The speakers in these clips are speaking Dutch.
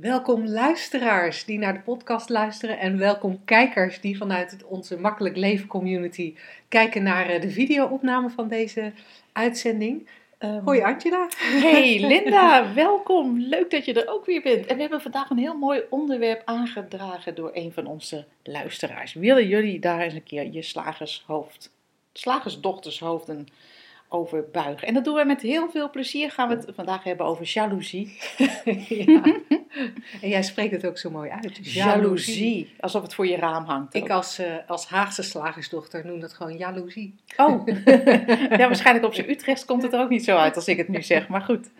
Welkom luisteraars die naar de podcast luisteren en welkom kijkers die vanuit onze Makkelijk Leven community kijken naar eh, de video-opname van deze uitzending. Um, Hoi Angela. Hey Linda, welkom. Leuk dat je er ook weer bent. En we hebben vandaag een heel mooi onderwerp aangedragen door een van onze luisteraars. Willen jullie daar eens een keer je slagershoofd, slagersdochtershoofden over buigen? En dat doen we met heel veel plezier. Gaan we het vandaag hebben over jaloezie. ja. En jij spreekt het ook zo mooi uit. Jaloezie. Alsof het voor je raam hangt. Ik als, uh, als Haagse slagersdochter noem dat gewoon jaloezie. Oh, ja, waarschijnlijk op zijn Utrecht komt het er ook niet zo uit als ik het nu zeg, maar goed.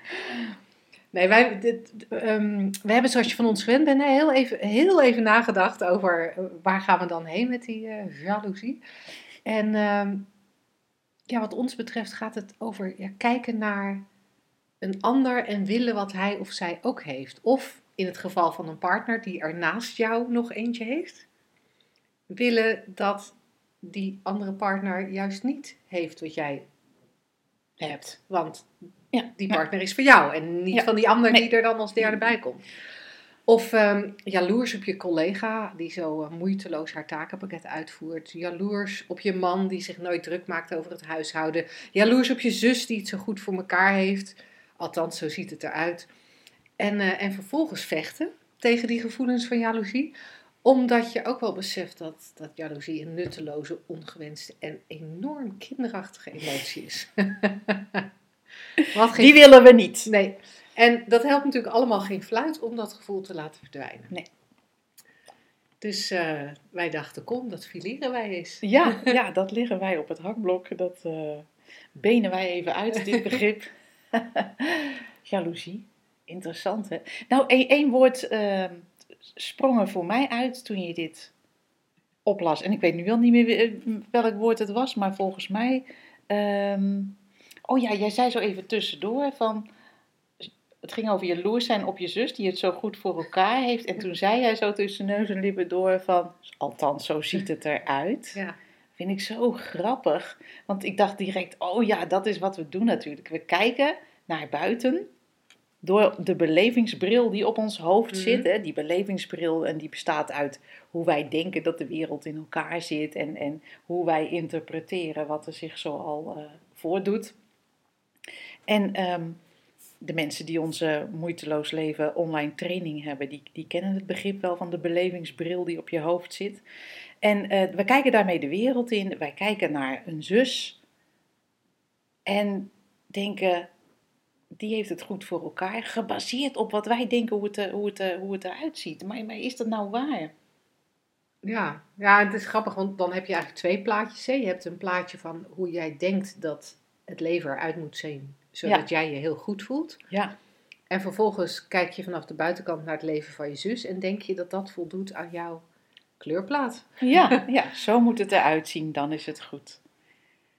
Nee, wij, dit, um, we hebben zoals je van ons gewend bent, heel even, heel even nagedacht over uh, waar gaan we dan heen met die uh, jaloezie. En um, ja, wat ons betreft gaat het over ja, kijken naar een ander en willen wat hij of zij ook heeft. Of in het geval van een partner die er naast jou nog eentje heeft, willen dat die andere partner juist niet heeft wat jij hebt. Want ja, die partner ja. is voor jou en niet ja. van die ander nee. die er dan als derde bij komt. Of um, jaloers op je collega die zo uh, moeiteloos haar takenpakket uitvoert. Jaloers op je man die zich nooit druk maakt over het huishouden. Jaloers op je zus die het zo goed voor elkaar heeft. Althans, zo ziet het eruit. En, uh, en vervolgens vechten tegen die gevoelens van jaloezie. Omdat je ook wel beseft dat, dat jaloezie een nutteloze, ongewenste en enorm kinderachtige emotie is. Wat geen... Die willen we niet. Nee. En dat helpt natuurlijk allemaal geen fluit om dat gevoel te laten verdwijnen. Nee. Dus uh, wij dachten, kom, dat fileren wij eens. Ja, ja, dat liggen wij op het hakblok. Dat uh, benen wij even uit, dit begrip. Jaloezie. Interessant, hè? Nou, één woord uh, sprong er voor mij uit toen je dit oplas. En ik weet nu wel niet meer welk woord het was, maar volgens mij... Um, oh ja, jij zei zo even tussendoor van... Het ging over jaloers zijn op je zus, die het zo goed voor elkaar heeft. En toen zei jij zo tussen neus en lippen door van... Althans, zo ziet het eruit. Ja. Vind ik zo grappig. Want ik dacht direct, oh ja, dat is wat we doen natuurlijk. We kijken naar buiten door de belevingsbril die op ons hoofd mm-hmm. zit. Hè, die belevingsbril en die bestaat uit hoe wij denken dat de wereld in elkaar zit. En, en hoe wij interpreteren wat er zich zoal uh, voordoet. En um, de mensen die onze moeiteloos leven online training hebben, die, die kennen het begrip wel van de belevingsbril die op je hoofd zit. En uh, we kijken daarmee de wereld in. Wij kijken naar een zus. En denken, die heeft het goed voor elkaar, gebaseerd op wat wij denken hoe het, hoe het, hoe het eruit ziet. Maar, maar is dat nou waar? Ja, ja, het is grappig, want dan heb je eigenlijk twee plaatjes. Hè? Je hebt een plaatje van hoe jij denkt dat het leven eruit moet zien, zodat ja. jij je heel goed voelt. Ja. En vervolgens kijk je vanaf de buitenkant naar het leven van je zus en denk je dat dat voldoet aan jouw kleurplaat. Ja, ja, zo moet het eruit zien, dan is het goed.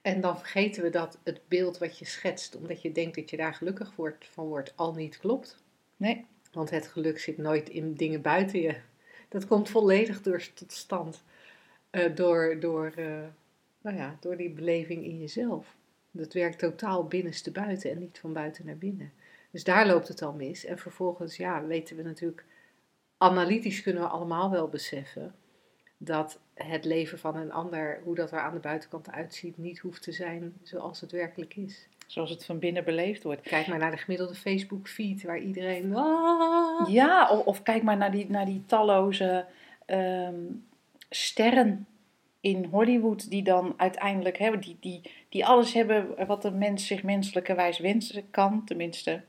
En dan vergeten we dat het beeld wat je schetst, omdat je denkt dat je daar gelukkig wordt, van wordt, al niet klopt. Nee. Want het geluk zit nooit in dingen buiten je. Dat komt volledig door, tot stand uh, door, door, uh, nou ja, door die beleving in jezelf. Dat werkt totaal binnenste buiten en niet van buiten naar binnen. Dus daar loopt het al mis. En vervolgens, ja, weten we natuurlijk, analytisch kunnen we allemaal wel beseffen dat het leven van een ander, hoe dat er aan de buitenkant uitziet, niet hoeft te zijn zoals het werkelijk is. Zoals het van binnen beleefd wordt. Kijk maar naar de gemiddelde Facebook-feed waar iedereen. Ah. Ja, of, of, kijk maar naar die, naar die talloze um, sterren in Hollywood, die dan uiteindelijk hebben, die, die, die alles hebben wat de mens zich menselijkerwijs wensen kan, tenminste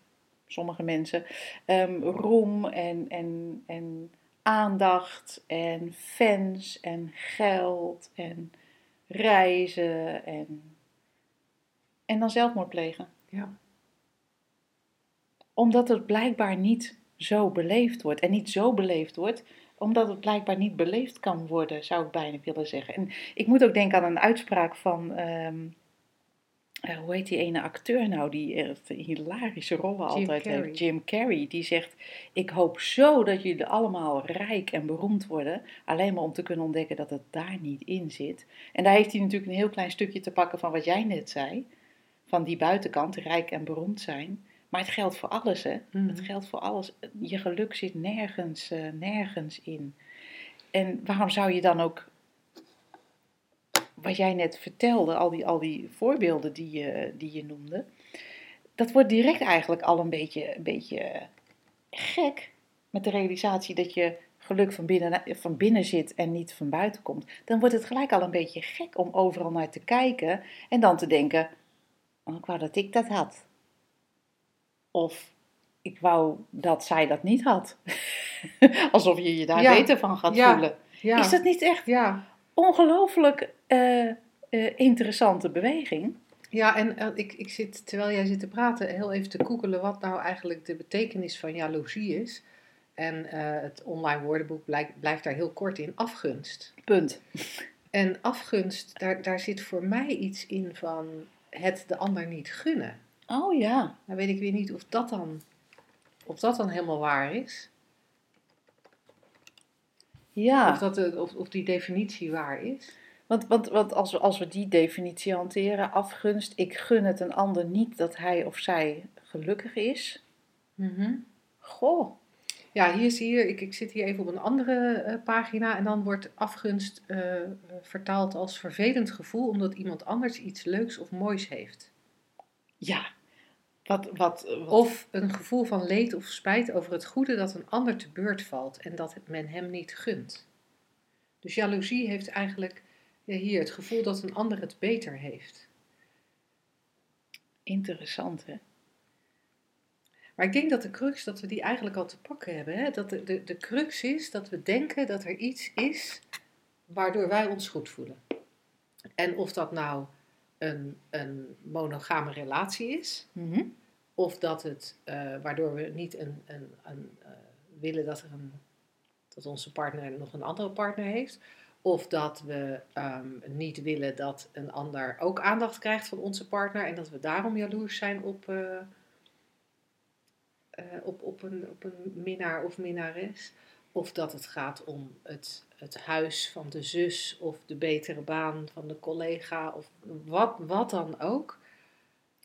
sommige mensen. Um, roem en, en, en aandacht en fans en geld en reizen en, en dan zelfmoord plegen. Ja. Omdat het blijkbaar niet zo beleefd wordt. En niet zo beleefd wordt, omdat het blijkbaar niet beleefd kan worden, zou ik bijna willen zeggen. En ik moet ook denken aan een uitspraak van um, eh, hoe heet die ene acteur nou, die echt hilarische rollen Jim altijd Carrey. heeft? Jim Carrey. Die zegt, ik hoop zo dat jullie allemaal rijk en beroemd worden. Alleen maar om te kunnen ontdekken dat het daar niet in zit. En daar heeft hij natuurlijk een heel klein stukje te pakken van wat jij net zei. Van die buitenkant, rijk en beroemd zijn. Maar het geldt voor alles, hè. Mhm. Het geldt voor alles. Je geluk zit nergens, eh, nergens in. En waarom zou je dan ook, wat jij net vertelde, al die, al die voorbeelden die je, die je noemde, dat wordt direct eigenlijk al een beetje, een beetje gek met de realisatie dat je geluk van binnen, van binnen zit en niet van buiten komt. Dan wordt het gelijk al een beetje gek om overal naar te kijken en dan te denken, oh, ik wou dat ik dat had. Of ik wou dat zij dat niet had. Alsof je je daar Ja. beter van gaat Ja. voelen. Ja. Is dat niet echt Ja, ongelooflijk eh, eh, interessante beweging? ja en eh, ik, ik zit, terwijl jij zit te praten, heel even te koekelen wat nou eigenlijk de betekenis van jaloezie is. En het online woordenboek blijkt, blijft daar heel kort in, afgunst. Punt. En afgunst, daar, daar zit voor mij iets in van het de ander niet gunnen. Oh ja. Nou weet ik weer niet of dat dan, of dat dan helemaal waar is. Ja. Of, dat of, of die definitie waar is. Want, want, want als, we, als we die definitie hanteren, afgunst, ik gun het een ander niet dat hij of zij gelukkig is. Goh. Ja, hier zie je, ik, ik zit hier even op een andere eh, pagina en dan wordt afgunst eh, vertaald als vervelend gevoel omdat iemand anders iets leuks of moois heeft. Ja. Wat, wat, wat Of een gevoel van leed of spijt over het goede dat een ander te beurt valt en dat men hem niet gunt. Dus jaloezie heeft eigenlijk ja, hier het gevoel dat een ander het beter heeft. interessant, hè? Maar ik denk dat de crux, dat we die eigenlijk al te pakken hebben. Hè? Dat de, de, de crux is dat we denken dat er iets is waardoor wij ons goed voelen. En of dat nou een, een monogame relatie is, Mhm. of dat het, eh, waardoor we niet een, een, een, eh, willen dat, er een, dat onze partner nog een andere partner heeft. Of dat we ehm, niet willen dat een ander ook aandacht krijgt van onze partner en dat we daarom jaloers zijn op, eh, op, op, een, op een minnaar of minnares. Of dat het gaat om het, het huis van de zus of de betere baan van de collega of wat, wat dan ook.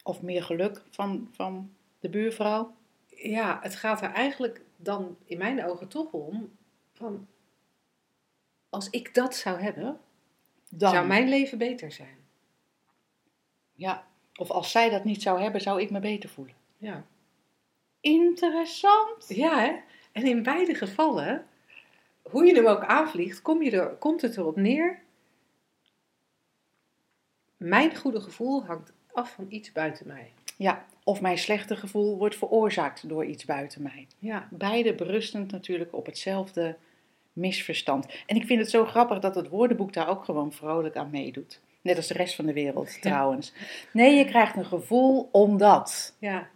Of meer geluk van, van de buurvrouw. Ja, het gaat er eigenlijk dan in mijn ogen toch om van als ik dat zou hebben, Dan. zou mijn leven beter zijn. Ja. Of als zij dat niet zou hebben, zou ik me beter voelen. Ja, Interessant. ja hè? En in beide gevallen, hoe je hem ook aanvliegt, kom je er, komt het erop neer. Mijn goede gevoel hangt af van iets buiten mij. Ja. Of mijn slechte gevoel wordt veroorzaakt door iets buiten mij. Ja, Beide berustend natuurlijk op hetzelfde misverstand. En ik vind het zo grappig dat het woordenboek daar ook gewoon vrolijk aan meedoet. Net als de rest van de wereld Ja. trouwens. Nee, je krijgt een gevoel omdat. ja,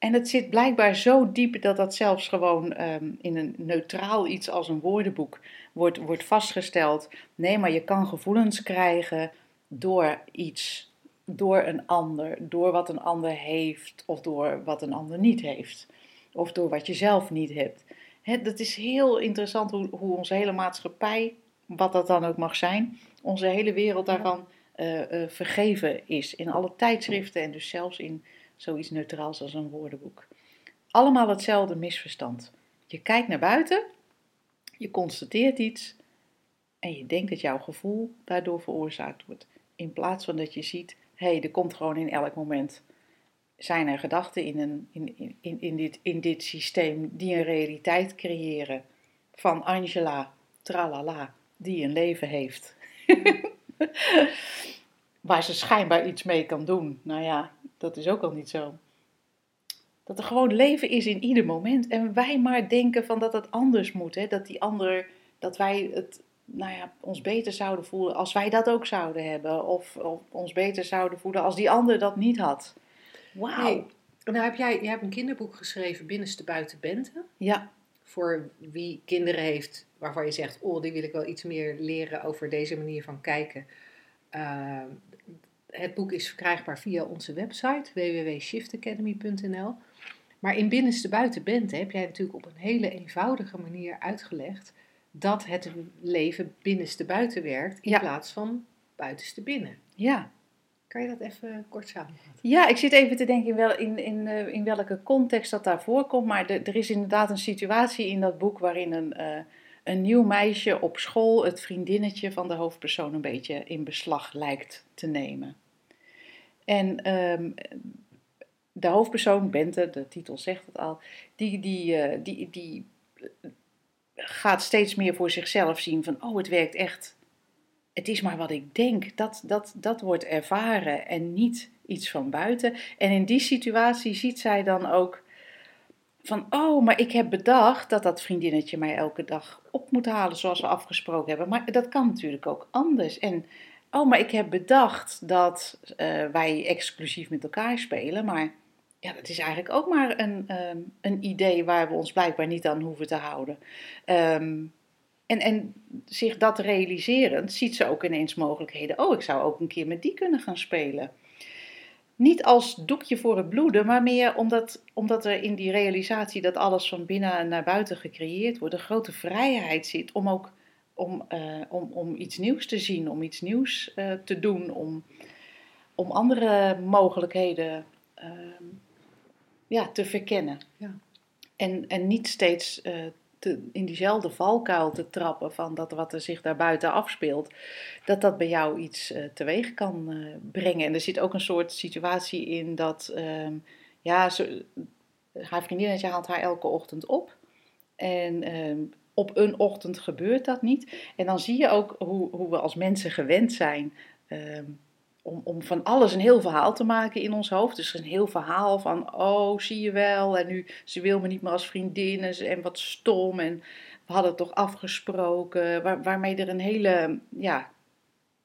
En het zit blijkbaar zo diep dat dat zelfs gewoon ehm, in een neutraal iets als een woordenboek wordt, wordt vastgesteld. Nee, maar je kan gevoelens krijgen door iets, door een ander, door wat een ander heeft of door wat een ander niet heeft. Of door wat je zelf niet hebt. Hè, dat is heel interessant hoe, hoe onze hele maatschappij, wat dat dan ook mag zijn, onze hele wereld daarvan eh, eh, vergeven is. In alle tijdschriften en dus zelfs in zoiets neutraals als een woordenboek. Allemaal hetzelfde misverstand. Je kijkt naar buiten, je constateert iets en je denkt dat jouw gevoel daardoor veroorzaakt wordt. In plaats van dat je ziet, hé, hey, er komt gewoon in elk moment, zijn er gedachten in, een, in, in, in, dit, in dit systeem die een realiteit creëren van Angela, tralala, die een leven heeft. Waar ze schijnbaar iets mee kan doen. Nou ja, dat is ook al niet zo. Dat er gewoon leven is in ieder moment. En wij maar denken van dat het anders moet. Hè? Dat die ander, dat wij het, nou ja, ons beter zouden voelen als wij dat ook zouden hebben. Of, of ons beter zouden voelen als die ander dat niet had. Wauw. Hey, nou heb jij, jij hebt een kinderboek geschreven, Binnenste Buiten Bente. Ja, Voor wie kinderen heeft waarvan je zegt, oh, die wil ik wel iets meer leren over deze manier van kijken. Uh, het boek is verkrijgbaar via onze website www.shiftacademy.nl. Maar in Binnenste Buiten Bent heb jij natuurlijk op een hele eenvoudige manier uitgelegd dat het leven binnenste buiten werkt in Ja. plaats van buitenste binnen. Ja. Kan je dat even kort samenvatten? Ja, ik zit even te denken in, wel, in, in, eh, in welke context dat daar voorkomt. Maar de- er is inderdaad een situatie in dat boek waarin een, eh, een nieuw meisje op school het vriendinnetje van de hoofdpersoon een beetje in beslag lijkt te nemen. En ehm, de hoofdpersoon, Bente, de titel zegt het al, die, die, eh, die, die gaat steeds meer voor zichzelf zien van, oh, het werkt echt. Het is maar wat ik denk. Dat, dat, dat wordt ervaren en niet iets van buiten. En in die situatie ziet zij dan ook van, oh, maar ik heb bedacht dat dat vriendinnetje mij elke dag op moet halen zoals we afgesproken hebben. Maar dat kan natuurlijk ook anders. En, oh, maar ik heb bedacht dat eh, wij exclusief met elkaar spelen. Maar ja, dat is eigenlijk ook maar een, ehm, een idee waar we ons blijkbaar niet aan hoeven te houden. Ehm, en, en zich dat realiserend ziet ze ook ineens mogelijkheden. Oh, ik zou ook een keer met die kunnen gaan spelen. Niet als doekje voor het bloeden, maar meer omdat, omdat er in die realisatie dat alles van binnen naar buiten gecreëerd wordt, een grote vrijheid zit om ook om, eh, om, om iets nieuws te zien, om iets nieuws eh, te doen, om, om andere mogelijkheden ehm, ja, te verkennen. Ja. En, en niet steeds eh, te, in diezelfde valkuil te trappen van dat wat er zich daar buiten afspeelt, dat dat bij jou iets eh, teweeg kan eh, brengen. En er zit ook een soort situatie in dat, ehm, ja, zo, haar vriendinnetje haalt haar elke ochtend op. En ehm, op een ochtend gebeurt dat niet. En dan zie je ook hoe, hoe we als mensen gewend zijn ehm, om, om van alles een heel verhaal te maken in ons hoofd. Dus een heel verhaal van, oh, zie je wel, en nu, ze wil me niet meer als vriendin, en, en wat stom, en we hadden toch afgesproken, waar, waarmee er een hele, ja,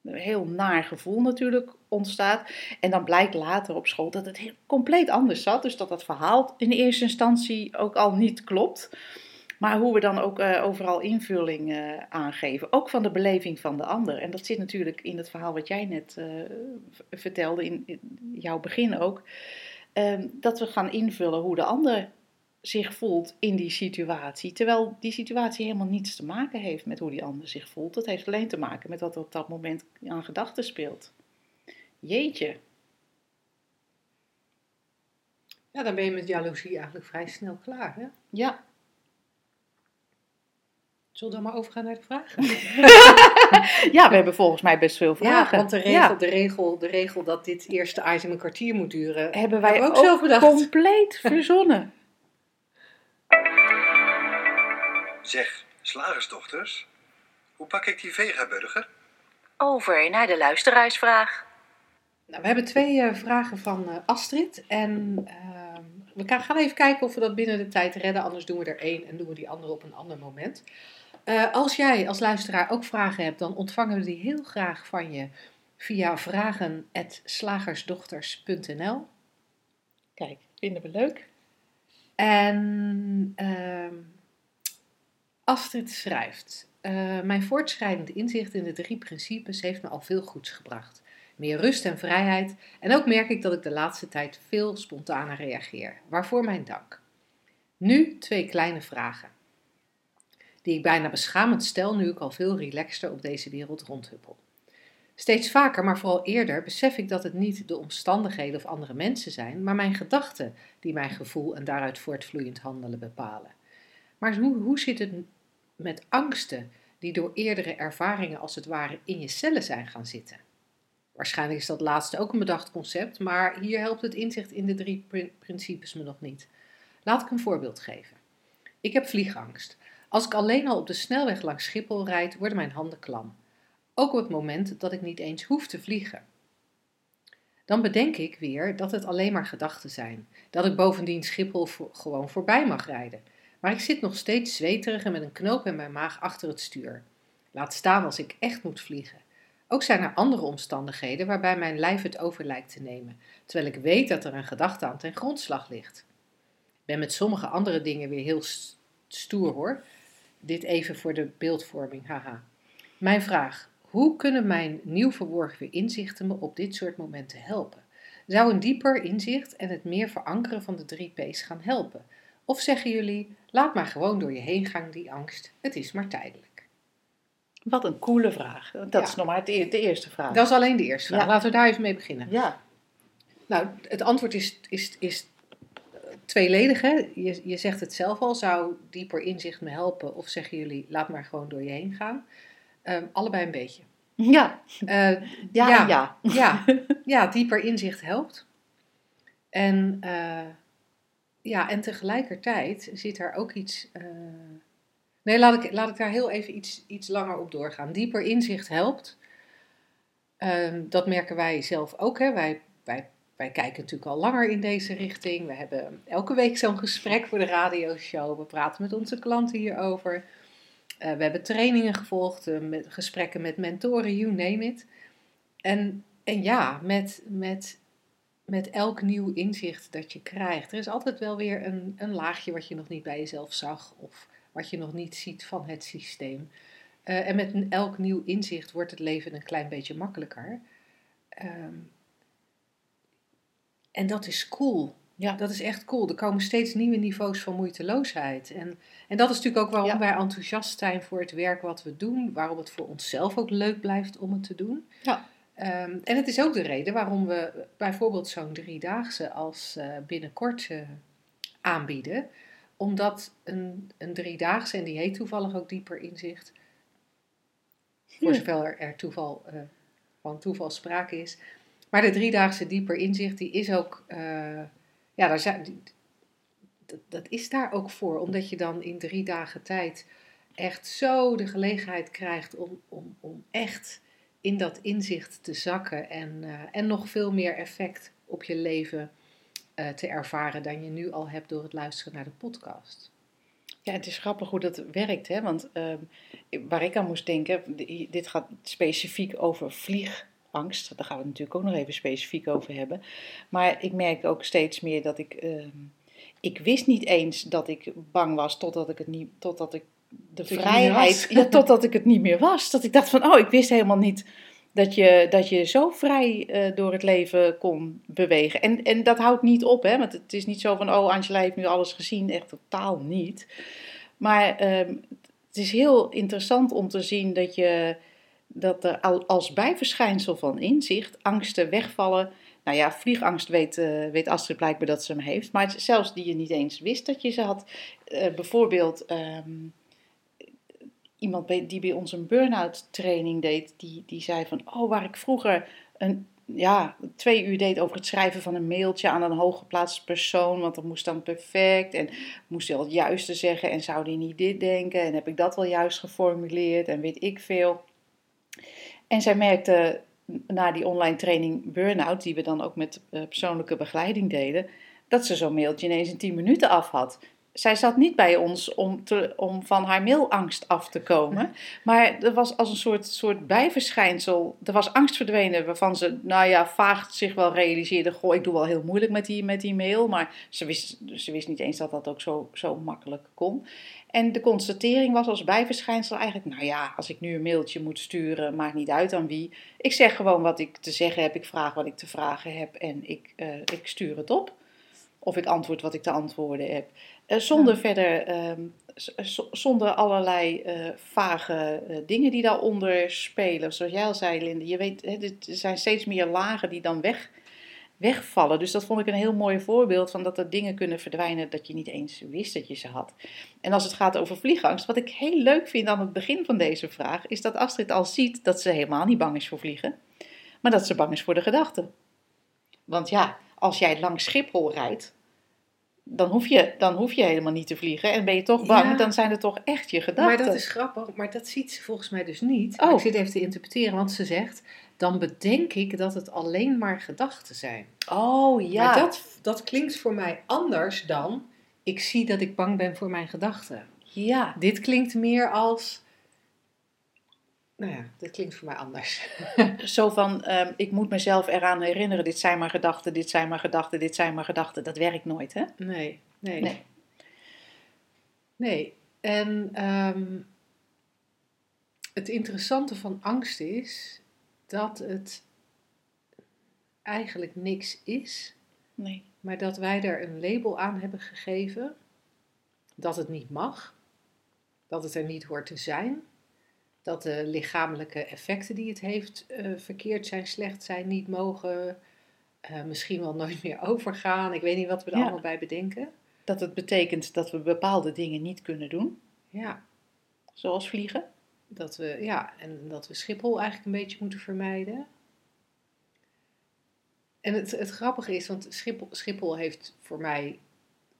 heel naar gevoel natuurlijk ontstaat. En dan blijkt later op school dat het heel, compleet anders zat, dus dat dat verhaal in eerste instantie ook al niet klopt. Maar hoe we dan ook eh, overal invulling eh, aangeven, ook van de beleving van de ander. En dat zit natuurlijk in het verhaal wat jij net eh, vertelde, in, in jouw begin ook. ehm, dat we gaan invullen hoe de ander zich voelt in die situatie. Terwijl die situatie helemaal niets te maken heeft met hoe die ander zich voelt. Het heeft alleen te maken met wat er op dat moment aan gedachten speelt. Jeetje. Ja, dan ben je met jaloezie eigenlijk vrij snel klaar. Hè? Ja, Zullen we dan maar overgaan naar de vragen? ja we hebben volgens mij best veel vragen. Ja, want de regel, Ja. de, regel, de regel dat dit eerste item een kwartier moet duren, hebben wij Hebben ook, ook zelf bedacht. compleet verzonnen. Zeg, slagersdochters, hoe pak ik die vegaburger? Over naar de luisteraarsvraag. Nou, we hebben twee eh, vragen van eh, Astrid. En ehm, we gaan gaan even kijken of we dat binnen de tijd redden. Anders doen we er één en doen we die andere op een ander moment. Eh, als jij als luisteraar ook vragen hebt, dan ontvangen we die heel graag van je via vragen.slagersdochters.nl. Kijk, vinden we leuk. En ehm, Astrid schrijft: eh, Mijn voortschrijdend inzicht in de drie principes heeft me al veel goeds gebracht. Meer rust en vrijheid. En ook merk ik dat ik de laatste tijd veel spontaner reageer. Waarvoor mijn dank. Nu twee kleine vragen. Die ik bijna beschamend stel nu ik al veel relaxter op deze wereld rondhuppel. Steeds vaker, maar vooral eerder, besef ik dat het niet de omstandigheden of andere mensen zijn, maar mijn gedachten die mijn gevoel en daaruit voortvloeiend handelen bepalen. Maar hoe, hoe zit het met angsten die door eerdere ervaringen als het ware in je cellen zijn gaan zitten? Waarschijnlijk is dat laatste ook een bedacht concept, maar hier helpt het inzicht in de drie prin- principes me nog niet. Laat ik een voorbeeld geven. Ik heb vliegangst. Als ik alleen al op de snelweg langs Schiphol rijd, worden mijn handen klam. Ook op het moment dat ik niet eens hoef te vliegen. Dan bedenk ik weer dat het alleen maar gedachten zijn. Dat ik bovendien Schiphol gewoon voorbij mag rijden. Maar ik zit nog steeds zweterig en met een knoop in mijn maag achter het stuur. Laat staan als ik echt moet vliegen. Ook zijn er andere omstandigheden waarbij mijn lijf het over lijkt te nemen, terwijl ik weet dat er een gedachte aan ten grondslag ligt. Ik ben met sommige andere dingen weer heel stoer hoor. Dit even voor de beeldvorming, haha. Mijn vraag: Hoe kunnen mijn nieuw verworven inzichten me op dit soort momenten helpen? Zou een dieper inzicht en het meer verankeren van de drie P's gaan helpen? Of zeggen jullie, laat maar gewoon door je heen gaan die angst, het is maar tijdelijk? Wat een coole vraag. Dat Ja. is nog maar e- de eerste vraag. Dat is alleen de eerste vraag. Ja. Laten we daar even mee beginnen. Ja, Nou, het antwoord is, is, is tweeledig. Hè? Je, je zegt het zelf al, zou dieper inzicht me helpen? Of zeggen jullie, laat maar gewoon door je heen gaan? Ehm, allebei een beetje. ja, Eh, ja, Ja. ja. ja, ja, dieper inzicht helpt. En, eh, ja, en tegelijkertijd zit er ook iets. eh, nee, laat ik, laat ik daar heel even iets, iets langer op doorgaan. Dieper inzicht helpt. Ehm, dat merken wij zelf ook. Hè. Wij, wij, wij kijken natuurlijk al langer in deze richting. We hebben elke week zo'n gesprek voor de radioshow. We praten met onze klanten hierover. Eh, we hebben trainingen gevolgd, eh, met gesprekken met mentoren, you name it. En, en ja, met, met, met elk nieuw inzicht dat je krijgt, er is altijd wel weer een, een laagje wat je nog niet bij jezelf zag of wat je nog niet ziet van het systeem. Eh, en met elk nieuw inzicht wordt het leven een klein beetje makkelijker. Ehm, en dat is cool. Ja. Dat is echt cool. Er komen steeds nieuwe niveaus van moeiteloosheid. En, en dat is natuurlijk ook waarom Ja. wij enthousiast zijn voor het werk wat we doen. Waarom het voor onszelf ook leuk blijft om het te doen. Ja. Ehm, en het is ook de reden waarom we bijvoorbeeld zo'n driedaagse als eh, binnenkort eh, aanbieden. Omdat een, een driedaagse, en die heet toevallig ook dieper inzicht. Voor zover er, toeval, eh, van toeval sprake is. Maar de driedaagse dieper inzicht, die is ook, eh, ja, daar dat, is daar ook voor. Omdat je dan in drie dagen tijd echt zo de gelegenheid krijgt om, om, om echt in dat inzicht te zakken. En, eh, en nog veel meer effect op je leven eh, te ervaren dan je nu al hebt door het luisteren naar de podcast. Ja, het is grappig hoe dat werkt, hè? want ehm, waar ik aan moest denken, di- dit gaat specifiek over vliegangst, daar gaan we het natuurlijk ook nog even specifiek over hebben. Maar ik merk ook steeds meer dat ik, ehm, ik wist niet eens dat ik bang was totdat ik het niet, totdat ik de vrijheid, ja, totdat ik het niet meer was. Dat ik dacht van, oh, ik wist helemaal niet dat je, dat je zo vrij eh, door het leven kon bewegen. En, en dat houdt niet op, hè? want het is niet zo van, oh, Angela heeft nu alles gezien. Echt totaal niet. Maar ehm, het is heel interessant om te zien dat, je, dat er al, als bijverschijnsel van inzicht angsten wegvallen. Nou ja, vliegangst weet, eh, weet Astrid blijkbaar dat ze hem heeft. Maar zelfs die je niet eens wist dat je ze had. Eh, bijvoorbeeld ehm, iemand die bij ons een burn-out training deed. Die, die zei van, oh, waar ik vroeger een, ja, twee uur deed over het schrijven van een mailtje aan een hooggeplaatst persoon. Want dat moest dan perfect. En moest hij al het juiste zeggen. En zou die niet dit denken? En heb ik dat wel juist geformuleerd? En weet ik veel. En zij merkte na die online training Burnout, die we dan ook met eh, persoonlijke begeleiding deden, dat ze zo'n mailtje ineens in 10 minuten af had. Zij zat niet bij ons om, te, om van haar mailangst af te komen. Maar er was als een soort, soort bijverschijnsel. Er was angst verdwenen waarvan ze, nou ja, vaag zich wel realiseerde. Goh, ik doe wel heel moeilijk met die, met die mail. Maar ze wist, ze wist niet eens dat dat ook zo, zo makkelijk kon. En de constatering was als bijverschijnsel eigenlijk, nou ja, als ik nu een mailtje moet sturen, maakt niet uit aan wie. Ik zeg gewoon wat ik te zeggen heb, ik vraag wat ik te vragen heb en ik, eh, ik stuur het op. Of ik antwoord wat ik te antwoorden heb. Eh, zonder Ja. verder, ehm, zonder allerlei eh, vage dingen die daaronder spelen. Zoals jij al zei, Linde, je weet, er zijn steeds meer lagen die dan weg, wegvallen. Dus dat vond ik een heel mooi voorbeeld van dat er dingen kunnen verdwijnen dat je niet eens wist dat je ze had. En als het gaat over vliegangst, wat ik heel leuk vind aan het begin van deze vraag, is dat Astrid al ziet dat ze helemaal niet bang is voor vliegen, maar dat ze bang is voor de gedachten. Want ja, als jij langs Schiphol rijdt, dan hoef je, dan hoef je helemaal niet te vliegen en ben je toch bang, Ja. dan zijn het toch echt je gedachten. Maar dat is grappig, maar dat ziet ze volgens mij dus niet. Oh. Ik zit even te interpreteren, want ze zegt, dan bedenk ik dat het alleen maar gedachten zijn. Oh ja. Maar dat, dat klinkt voor mij anders dan, ik zie dat ik bang ben voor mijn gedachten. Ja. Dit klinkt meer als, nou ja, dit klinkt voor mij anders. Zo van, ehm, ik moet mezelf eraan herinneren, dit zijn maar gedachten, dit zijn maar gedachten, dit zijn maar gedachten. Dat werkt nooit, hè? Nee, nee. Nee. Nee. En, ehm, het interessante van angst is dat het eigenlijk niks is, Nee. maar dat wij er een label aan hebben gegeven dat het niet mag, dat het er niet hoort te zijn, dat de lichamelijke effecten die het heeft eh, verkeerd zijn, slecht zijn, niet mogen, eh, misschien wel nooit meer overgaan. Ik weet niet wat we er Ja. allemaal bij bedenken. Dat het betekent dat we bepaalde dingen niet kunnen doen, Ja, zoals vliegen. Dat we, ja, en dat we Schiphol eigenlijk een beetje moeten vermijden. En het, het grappige is, want Schiphol, Schiphol heeft voor mij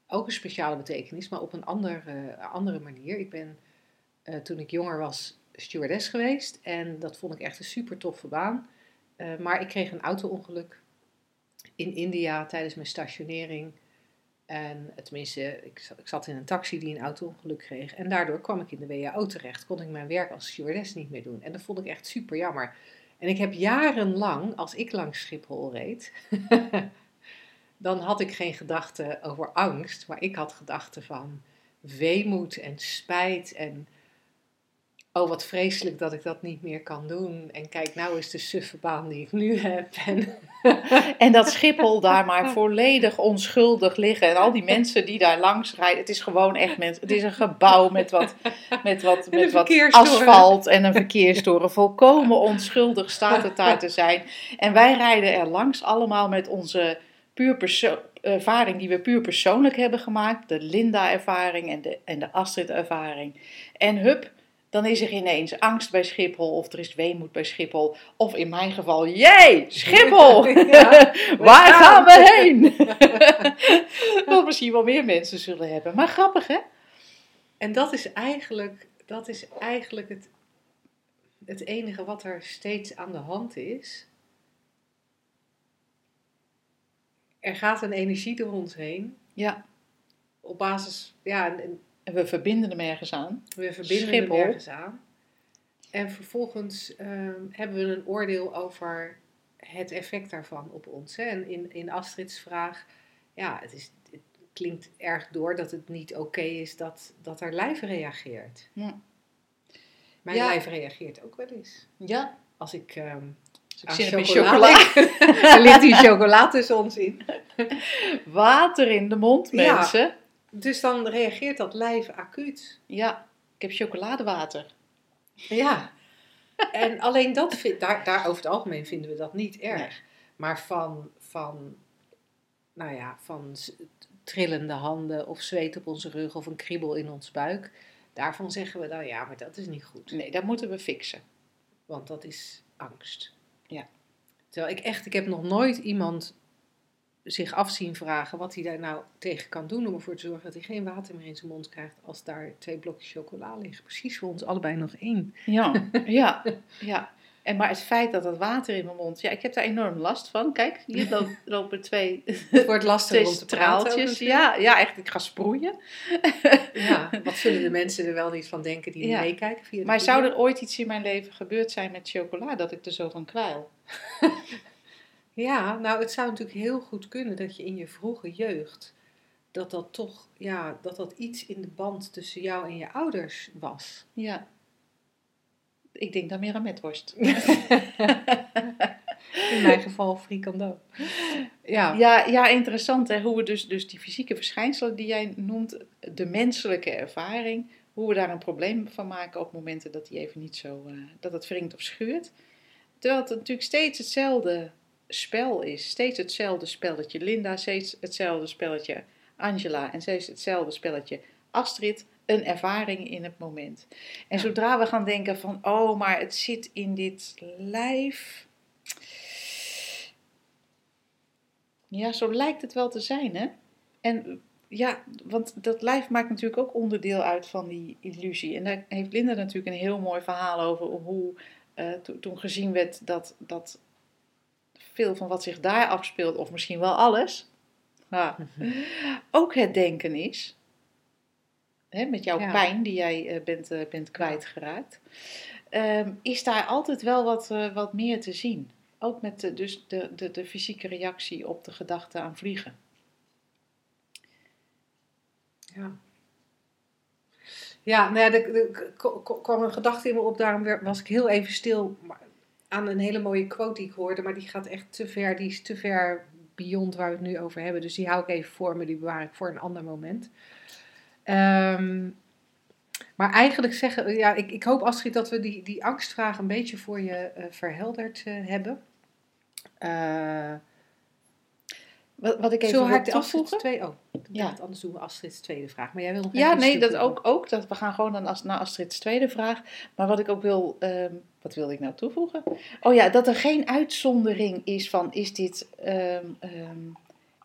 ook een speciale betekenis, maar op een ander, eh, andere manier. Ik ben eh, toen ik jonger was stewardess geweest en dat vond ik echt een super toffe baan. Eh, maar ik kreeg een auto-ongeluk in India tijdens mijn stationering. En tenminste, ik, ik zat in een taxi die een auto-ongeluk kreeg. En daardoor kwam ik in de WHO terecht. Kon ik mijn werk als stewardess niet meer doen. En dat vond ik echt super jammer. En ik heb jarenlang, als ik langs Schiphol reed, dan had ik geen gedachten over angst. Maar ik had gedachten van weemoed en spijt en... Oh, wat vreselijk dat ik dat niet meer kan doen. En kijk, nou is de suffe baan die ik nu heb. En En dat Schiphol daar maar volledig onschuldig liggen. En al die mensen die daar langs rijden. Het is gewoon echt mensen. Het is een gebouw met wat, met wat, met wat asfalt en een verkeerstoren. Volkomen onschuldig staat het daar te zijn. En wij rijden er langs allemaal met onze puur perso- ervaring die we puur persoonlijk hebben gemaakt. De Linda-ervaring en de, en de Astrid-ervaring. En hup, dan is er ineens angst bij Schiphol of er is weemoed bij Schiphol. Of in mijn geval, jee, Schiphol! Ja, Waar gaan gaan. we heen? Wat misschien wel meer mensen zullen hebben. Maar grappig, hè? En dat is eigenlijk, dat is eigenlijk het, het enige wat er steeds aan de hand is. Er gaat een energie door ons heen. Ja. Op basis, ja, en- en we verbinden hem ergens aan. we verbinden Schiphol. hem ergens aan. En vervolgens ehm, hebben we een oordeel over het effect daarvan op ons. Hè? En in, in Astrid's vraag, ja, het, is, het klinkt erg door dat het niet oké is dat, dat haar lijf reageert. Ja. Mijn Ja. lijf reageert ook wel eens. Ja. Als ik ehm ik in chocola er ligt die chocola tussen ons in. Water in de mond, Ja. Dus dan reageert dat lijf acuut. Ja. Ik heb chocoladewater. Ja. En alleen dat, vind, daar, daar over het algemeen vinden we dat niet erg. Nee. Maar van, van, nou ja, van trillende handen of zweet op onze rug of een kriebel in ons buik. Daarvan zeggen we dan, ja, maar dat is niet goed. Nee, dat moeten we fixen. Want dat is angst. Ja. Terwijl ik echt, ik heb nog nooit iemand zich af zien vragen wat hij daar nou tegen kan doen om ervoor te zorgen dat hij geen water meer in zijn mond krijgt als daar twee blokjes chocola liggen. Precies voor ons allebei nog één. Ja. ja. Ja. En maar het feit dat dat water in mijn mond... Ja, ik heb daar enorm last van. Kijk, hier lopen, lopen twee, Het wordt lastig twee straaltjes. Ja, ja, echt. Ik ga sproeien. ja. Wat zullen de mensen er wel niet van denken die Ja. meekijken via Maar video? zou er ooit iets in mijn leven gebeurd zijn met chocola dat ik er zo van kwijl? Ja, nou het zou natuurlijk heel goed kunnen dat je in je vroege jeugd, dat dat toch, ja, dat dat iets in de band tussen jou en je ouders was. Ja. Ik denk dan meer aan metworst. In mijn geval frikandel. Ja, Ja, ja, interessant hè. Hoe we dus, dus die fysieke verschijnselen die jij noemt, de menselijke ervaring, hoe we daar een probleem van maken op momenten dat die even niet zo, eh, dat het wringt of schuurt. Terwijl het natuurlijk steeds hetzelfde spel is. Steeds hetzelfde spelletje Linda, steeds hetzelfde spelletje Angela en steeds hetzelfde spelletje Astrid. Een ervaring in het moment. En Ja. zodra we gaan denken van, oh, maar het zit in dit lijf. Ja, zo lijkt het wel te zijn, hè? En ja, want dat lijf maakt natuurlijk ook onderdeel uit van die illusie. En daar heeft Linda natuurlijk een heel mooi verhaal over hoe eh, to- toen gezien werd dat, dat veel van wat zich daar afspeelt, of misschien wel alles, ha, ook het denken is. Hè, met jouw Ja. pijn die jij eh, bent, eh, bent kwijtgeraakt. Ehm, is daar altijd wel wat, eh, wat meer te zien. Ook met de, dus de, de, de fysieke reactie op de gedachte aan vliegen. ja. Ja, nou ja, er kwam een gedachte in me op, daarom was ik heel even stil maar- aan een hele mooie quote die ik hoorde, maar die gaat echt te ver, die is te ver beyond waar we het nu over hebben. Dus die hou ik even voor me, die bewaar ik voor een ander moment. Ehm, maar eigenlijk zeggen, ja, ik, ik hoop Astrid dat we die, die angstvraag een beetje voor je eh, verhelderd eh, hebben. Eh Wat, wat ik even Zullen we wil haar toevoegen. twee, oh, Ja. anders doen we Astrid's tweede vraag. Maar jij wil nog Ja, nee, dat ook, ook. Dat we gaan gewoon dan als, naar Astrid's tweede vraag. Maar wat ik ook wil, ehm, wat wilde ik nou toevoegen? Oh ja, dat er geen uitzondering is van is dit, ehm, ehm,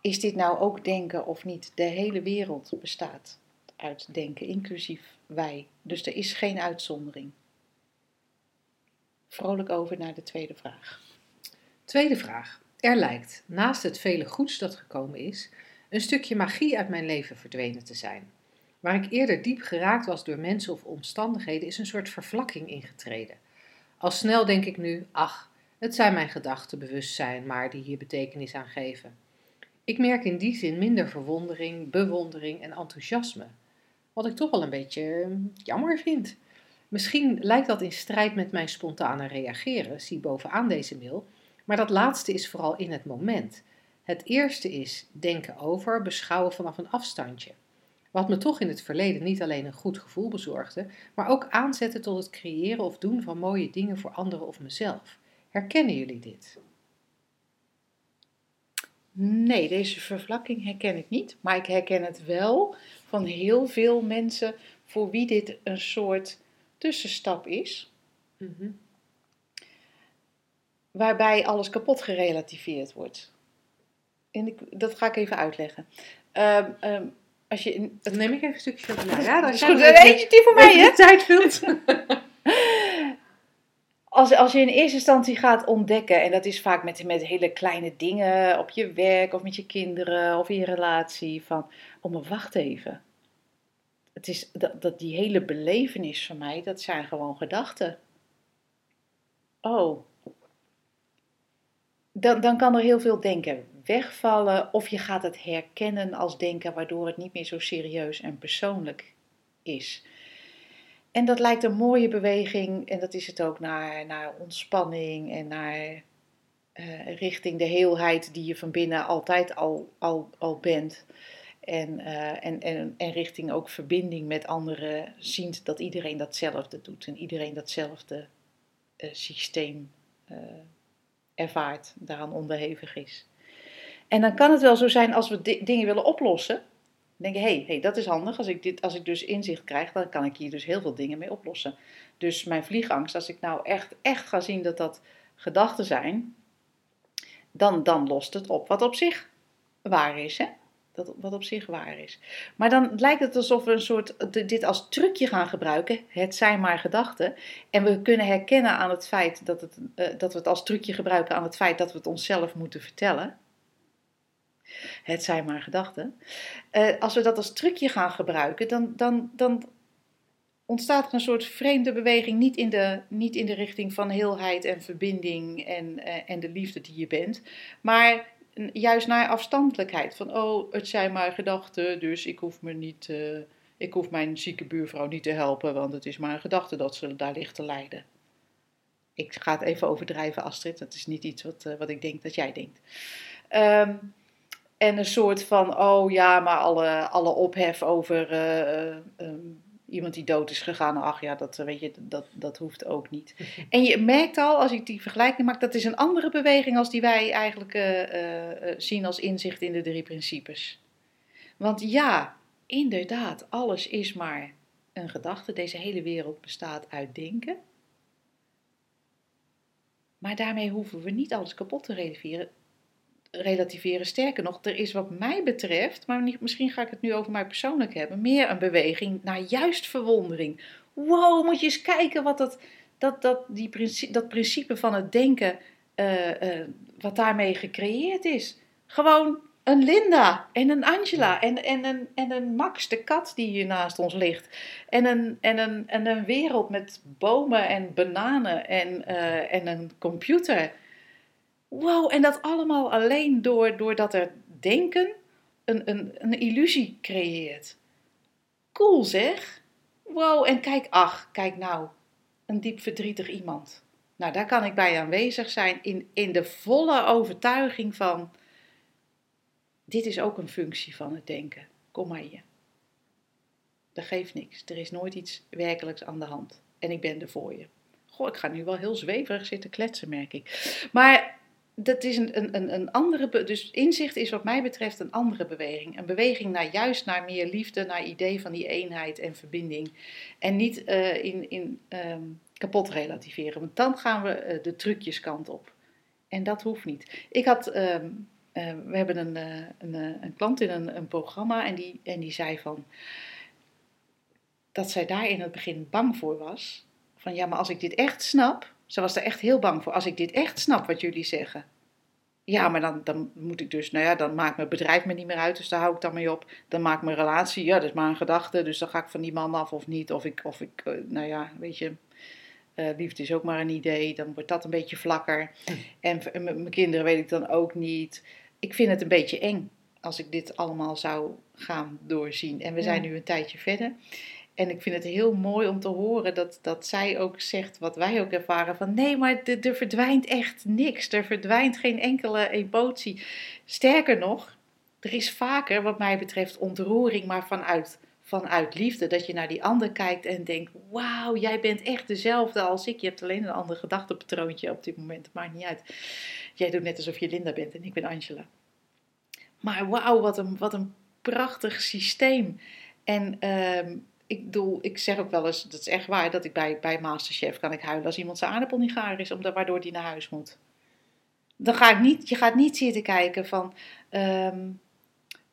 is dit nou ook denken of niet? De hele wereld bestaat uit denken, inclusief wij. Dus er is geen uitzondering. Vrolijk over naar de tweede vraag. Tweede vraag. Er lijkt, naast het vele goeds dat gekomen is, een stukje magie uit mijn leven verdwenen te zijn. Waar ik eerder diep geraakt was door mensen of omstandigheden, is een soort vervlakking ingetreden. Al snel denk ik nu, ach, het zijn mijn gedachten, bewustzijn, maar die hier betekenis aan geven. Ik merk in die zin minder verwondering, bewondering en enthousiasme. Wat ik toch wel een beetje eh, jammer vind. Misschien lijkt dat in strijd met mijn spontane reageren, zie bovenaan deze mail, maar dat laatste is vooral in het moment. Het eerste is denken over, beschouwen vanaf een afstandje. Wat me toch in het verleden niet alleen een goed gevoel bezorgde, maar ook aanzette tot het creëren of doen van mooie dingen voor anderen of mezelf. Herkennen jullie dit? Nee, deze vervlakking herken ik niet. Maar ik herken het wel van heel veel mensen voor wie dit een soort tussenstap is. Waarbij alles kapot gerelativeerd wordt. En ik, dat ga ik even uitleggen. Ehm, als je in, Dan neem ik even een stukje chocolade. Ja, dat is goed. Eentje die voor mij, hè? tijd vult. Als, als je in eerste instantie gaat ontdekken, en dat is vaak met, met hele kleine dingen op je werk of met je kinderen of in je relatie, van, oh maar wacht even. Het is dat, dat die hele belevenis van mij, dat zijn gewoon gedachten. Oh. Dan, dan kan er heel veel denken wegvallen, of je gaat het herkennen als denken, waardoor het niet meer zo serieus en persoonlijk is. En dat lijkt een mooie beweging, en dat is het ook naar, naar ontspanning en naar eh, richting de heelheid die je van binnen altijd al, al, al bent. En, eh, en, en, en richting ook verbinding met anderen, ziend dat iedereen datzelfde doet en iedereen datzelfde eh, systeem ervaart, daaraan onderhevig is. En dan kan het wel zo zijn als we di- dingen willen oplossen, denken, hé, hey, hey, dat is handig. Als ik, dit, als ik dus inzicht krijg, dan kan ik hier dus heel veel dingen mee oplossen. Dus mijn vliegangst, als ik nou echt, echt ga zien dat dat gedachten zijn, dan, dan lost het op wat op zich waar is, hè? Dat, wat op zich waar is. Maar dan lijkt het alsof we een soort, dit als trucje gaan gebruiken. Het zijn maar gedachten. En we kunnen herkennen aan het feit dat, het, eh, dat we het als trucje gebruiken aan het feit dat we het onszelf moeten vertellen. Het zijn maar gedachten. Eh, als we dat als trucje gaan gebruiken, dan, dan, dan ontstaat er een soort vreemde beweging. Niet in de, niet in de richting van heelheid en verbinding en, eh, en de liefde die je bent. Maar juist naar afstandelijkheid. Van, oh, het zijn maar gedachten, dus ik hoef, me niet, eh, ik hoef mijn zieke buurvrouw niet te helpen, want het is maar een gedachte dat ze daar ligt te lijden. Ik ga het even overdrijven, Astrid. Dat is niet iets wat, eh, wat ik denk dat jij denkt. Ehm, en een soort van, oh ja, maar alle, alle ophef over eh, eh, ehm, iemand die dood is gegaan. Ach ja, dat, eh, weet je, dat, dat hoeft ook niet. En je merkt al, als ik die vergelijking maak, dat is een andere beweging als die wij eigenlijk eh, eh, zien als inzicht in de drie principes. Want ja, inderdaad, alles is maar een gedachte. Deze hele wereld bestaat uit denken. Maar daarmee hoeven we niet alles kapot te relativeren. Relativeren. Sterker nog, er is wat mij betreft, maar misschien ga ik het nu over mij persoonlijk hebben, meer een beweging naar juist verwondering. Wow, moet je eens kijken wat dat, dat, dat, die principe, dat principe van het denken, eh, eh, wat daarmee gecreëerd is. Gewoon een Linda en een Angela en, en, een, en een Max, de kat die hier naast ons ligt. En een, en een, en een wereld met bomen en bananen en, eh, en een computer. Wow, en dat allemaal alleen door, doordat er denken een, een, een illusie creëert. Cool zeg. wow, en kijk, ach, kijk nou, een diep verdrietig iemand. Nou, daar kan ik bij aanwezig zijn in, in de volle overtuiging van, dit is ook een functie van het denken. Kom maar hier. Dat geeft niks. Er is nooit iets werkelijks aan de hand. En ik ben er voor je. Goh, ik ga nu wel heel zweverig zitten kletsen, merk ik. Maar dat is een, een, een andere. Dus inzicht is wat mij betreft een andere beweging. Een beweging naar juist naar meer liefde, naar idee van die eenheid en verbinding. En niet eh, in, in ehm, kapot relativeren. Want dan gaan we eh, de trucjeskant op. En dat hoeft niet. Ik had. ehm, eh, we hebben een, een, een klant in een, een programma en die, en die zei van. Dat zij daar in het begin bang voor was. Van ja, maar als ik dit echt snap. Ze was er echt heel bang voor. Als ik dit echt snap wat jullie zeggen. Ja, maar dan, dan moet ik dus, nou ja, dan maakt mijn bedrijf me niet meer uit, dus daar hou ik dan mee op. Dan maakt mijn relatie, ja, dat is maar een gedachte, dus dan ga ik van die man af of niet. Of ik, of ik eh, nou ja, weet je, eh, liefde is ook maar een idee, dan wordt dat een beetje vlakker. En v- en met mijn kinderen weet ik dan ook niet. Ik vind het een beetje eng als ik dit allemaal zou gaan doorzien. En we zijn nu een tijdje verder. En ik vind het heel mooi om te horen dat, dat zij ook zegt, wat wij ook ervaren, van nee, maar er, er verdwijnt echt niks. Er verdwijnt geen enkele emotie. Sterker nog, er is vaker, wat mij betreft, ontroering, maar vanuit, vanuit liefde. Dat je naar die ander kijkt en denkt, wauw, jij bent echt dezelfde als ik. Je hebt alleen een ander gedachtepatroontje op dit moment, maakt niet uit. Jij doet net alsof je Linda bent en ik ben Angela. Maar wauw, wat een, wat een prachtig systeem. En ehm, ik bedoel, ik zeg ook wel eens, dat is echt waar, dat ik bij, bij Masterchef kan ik huilen als iemand zijn aardappel niet gaar is, omdat, waardoor die naar huis moet. Dan ga ik niet, je gaat niet zitten kijken van, ehm,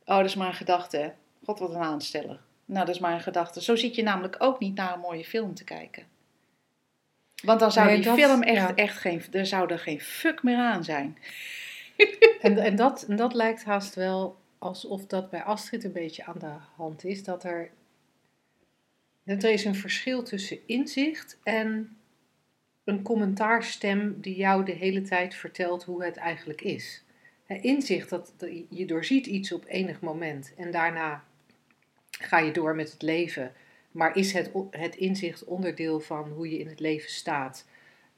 oh, dat is maar een gedachte. God, wat een aansteller. Nou, dat is maar een gedachte. Zo zit je namelijk ook niet naar een mooie film te kijken. Want dan zou Nee, die dat- film echt, ja. echt geen, er zou er geen fuck meer aan zijn. En, en, dat, en dat lijkt haast wel alsof dat bij Astrid een beetje aan de hand is. Dat er, er is een verschil tussen inzicht en een commentaarstem die jou de hele tijd vertelt hoe het eigenlijk is. Inzicht, dat, je doorziet iets op enig moment en daarna ga je door met het leven. Maar is het, het inzicht onderdeel van hoe je in het leven staat?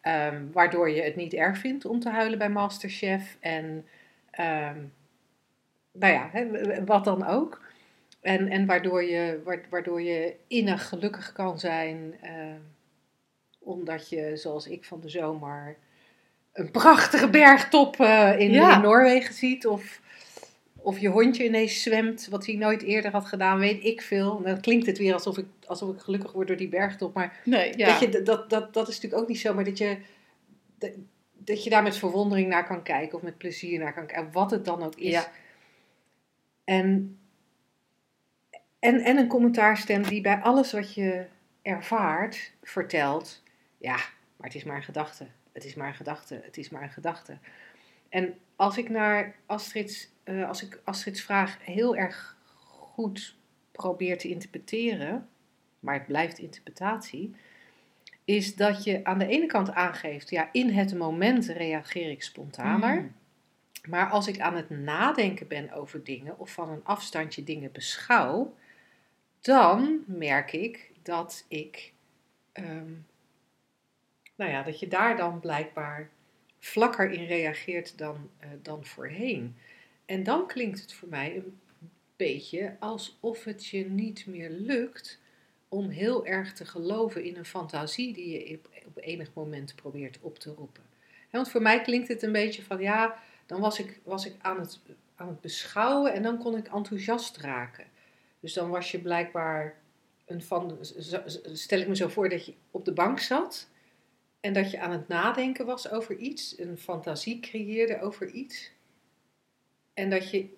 Ehm, waardoor je het niet erg vindt om te huilen bij Masterchef. En ehm, nou ja, wat dan ook. En, en waardoor, je, wa- waardoor je innig gelukkig kan zijn. ehm, omdat je, zoals ik van de zomer, een prachtige bergtop eh, in, Ja. in Noorwegen ziet. Of, of je hondje ineens zwemt, wat hij nooit eerder had gedaan, weet ik veel. En dan klinkt het weer alsof ik, alsof ik gelukkig word door die bergtop. Maar Nee, ja. dat, je, dat, dat, dat is natuurlijk ook niet zo, maar dat je, dat, dat je daar met verwondering naar kan kijken of met plezier naar kan kijken, wat het dan ook is. Ja. En, en, en een commentaarstem die bij alles wat je ervaart vertelt, ja, maar het is maar een gedachte, het is maar een gedachte, het is maar een gedachte. En als ik naar Astrid's, eh, als ik Astrid's vraag heel erg goed probeer te interpreteren, maar het blijft interpretatie, is dat je aan de ene kant aangeeft, ja, in het moment reageer ik spontaner. Mm. Maar als ik aan het nadenken ben over dingen of van een afstandje dingen beschouw, dan merk ik dat ik, ehm, nou ja, dat je daar dan blijkbaar vlakker in reageert dan, eh, dan voorheen. En dan klinkt het voor mij een beetje alsof het je niet meer lukt om heel erg te geloven in een fantasie die je op, enig moment probeert op te roepen. Want voor mij klinkt het een beetje van ja, dan was ik, was ik aan, het, aan het beschouwen en dan kon ik enthousiast raken. Dus dan was je blijkbaar een van. Stel ik me zo voor dat je op de bank zat en dat je aan het nadenken was over iets, een fantasie creëerde over iets. En dat je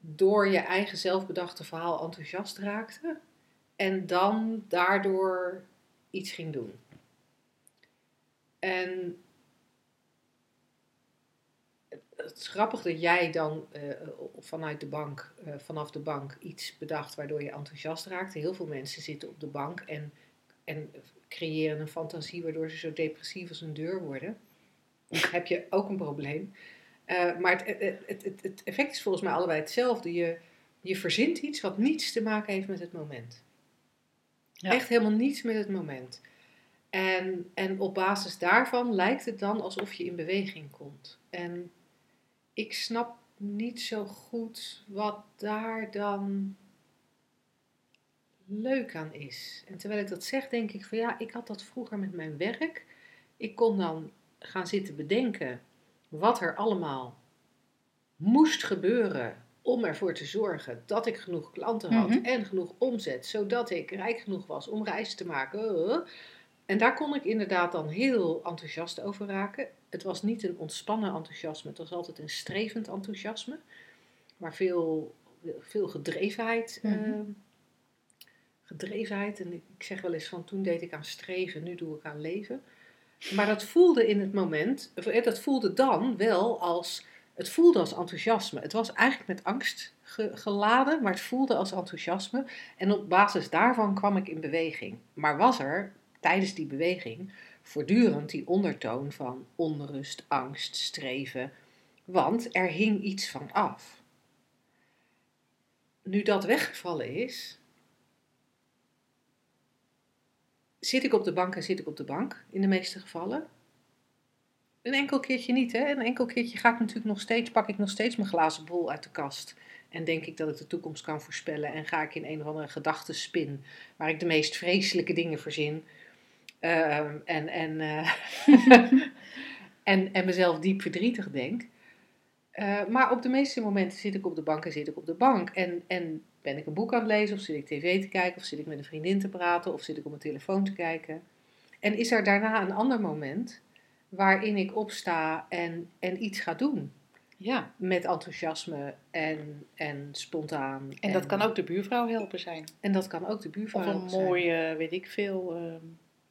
door je eigen zelfbedachte verhaal enthousiast raakte en dan daardoor iets ging doen. En het is grappig dat jij dan eh, vanuit de bank, eh, vanaf de bank iets bedacht waardoor je enthousiast raakte. Heel veel mensen zitten op de bank en, en creëren een fantasie waardoor ze zo depressief als een deur worden. Dan heb je ook een probleem. Eh, maar het, het, het, het, het effect is volgens mij allebei hetzelfde. Je, je verzint iets wat niets te maken heeft met het moment. Ja. Echt helemaal niets met het moment. En, en op basis daarvan lijkt het dan alsof je in beweging komt. En ik snap niet zo goed wat daar dan leuk aan is. En terwijl ik dat zeg, denk ik van ja, ik had dat vroeger met mijn werk. Ik kon dan gaan zitten bedenken wat er allemaal moest gebeuren om ervoor te zorgen dat ik genoeg klanten had Mhm. en genoeg omzet, zodat ik rijk genoeg was om reizen te maken. En daar kon ik inderdaad dan heel enthousiast over raken. Het was niet een ontspannen enthousiasme, het was altijd een strevend enthousiasme, maar veel, veel gedrevenheid. Mhm. eh, gedrevenheid. En ik zeg wel eens van toen deed ik aan streven, nu doe ik aan leven. Maar dat voelde in het moment, dat voelde dan wel als, het voelde als enthousiasme. Het was eigenlijk met angst ge- geladen, maar het voelde als enthousiasme. En op basis daarvan kwam ik in beweging. Maar was er tijdens die beweging voortdurend die ondertoon van onrust, angst, streven. Want er hing iets van af. Nu dat weggevallen is, zit ik op de bank en zit ik op de bank, in de meeste gevallen. Een enkel keertje niet, hè? Een enkel keertje ga ik natuurlijk nog steeds, pak ik nog steeds mijn glazen bol uit de kast. En denk ik dat ik de toekomst kan voorspellen. En ga ik in een of andere gedachtenspin, waar ik de meest vreselijke dingen verzin. Ehm, en, en, eh, en, en mezelf diep verdrietig denk. Eh, maar op de meeste momenten zit ik op de bank en zit ik op de bank. En, en ben ik een boek aan het lezen, of zit ik tv te kijken, of zit ik met een vriendin te praten, of zit ik op mijn telefoon te kijken. En is er daarna een ander moment waarin ik opsta en, en iets ga doen. Ja, Met enthousiasme en, en spontaan. en dat kan ook de buurvrouw helpen zijn. En dat kan ook de buurvrouw Of een helpen zijn. mooi, eh, weet ik veel, ehm,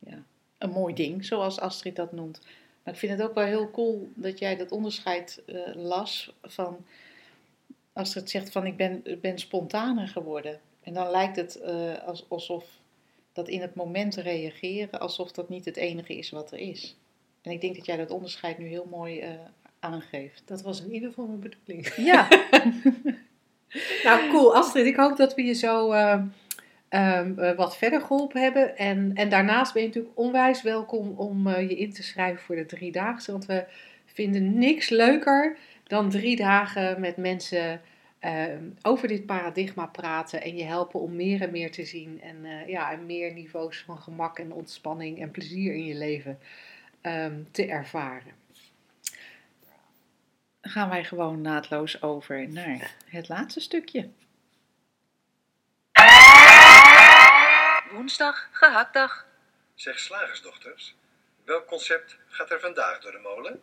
ja, een mooi ding, zoals Astrid dat noemt. Maar ik vind het ook wel heel cool dat jij dat onderscheid eh, las van, Astrid zegt van ik ben, ben spontaner geworden. En dan lijkt het eh, als, alsof dat in het moment reageren, alsof dat niet het enige is wat er is. En ik denk dat jij dat onderscheid nu heel mooi eh, aangeeft. Dat was in ieder geval mijn bedoeling. Ja, Nou, cool. Astrid, ik hoop dat we je zo ehm, eh, wat verder geholpen hebben. En, en daarnaast ben je natuurlijk onwijs welkom om eh, je in te schrijven voor de driedaagse. Want we vinden niks leuker dan drie dagen met mensen ehm, over dit paradigma praten. En je helpen om meer en meer te zien. En, eh, ja, en meer niveaus van gemak en ontspanning en plezier in je leven ehm, te ervaren. dan gaan wij gewoon naadloos over naar het laatste stukje. Woensdag, gehaktdag. Zeg slagersdochters, welk concept gaat er vandaag door de molen?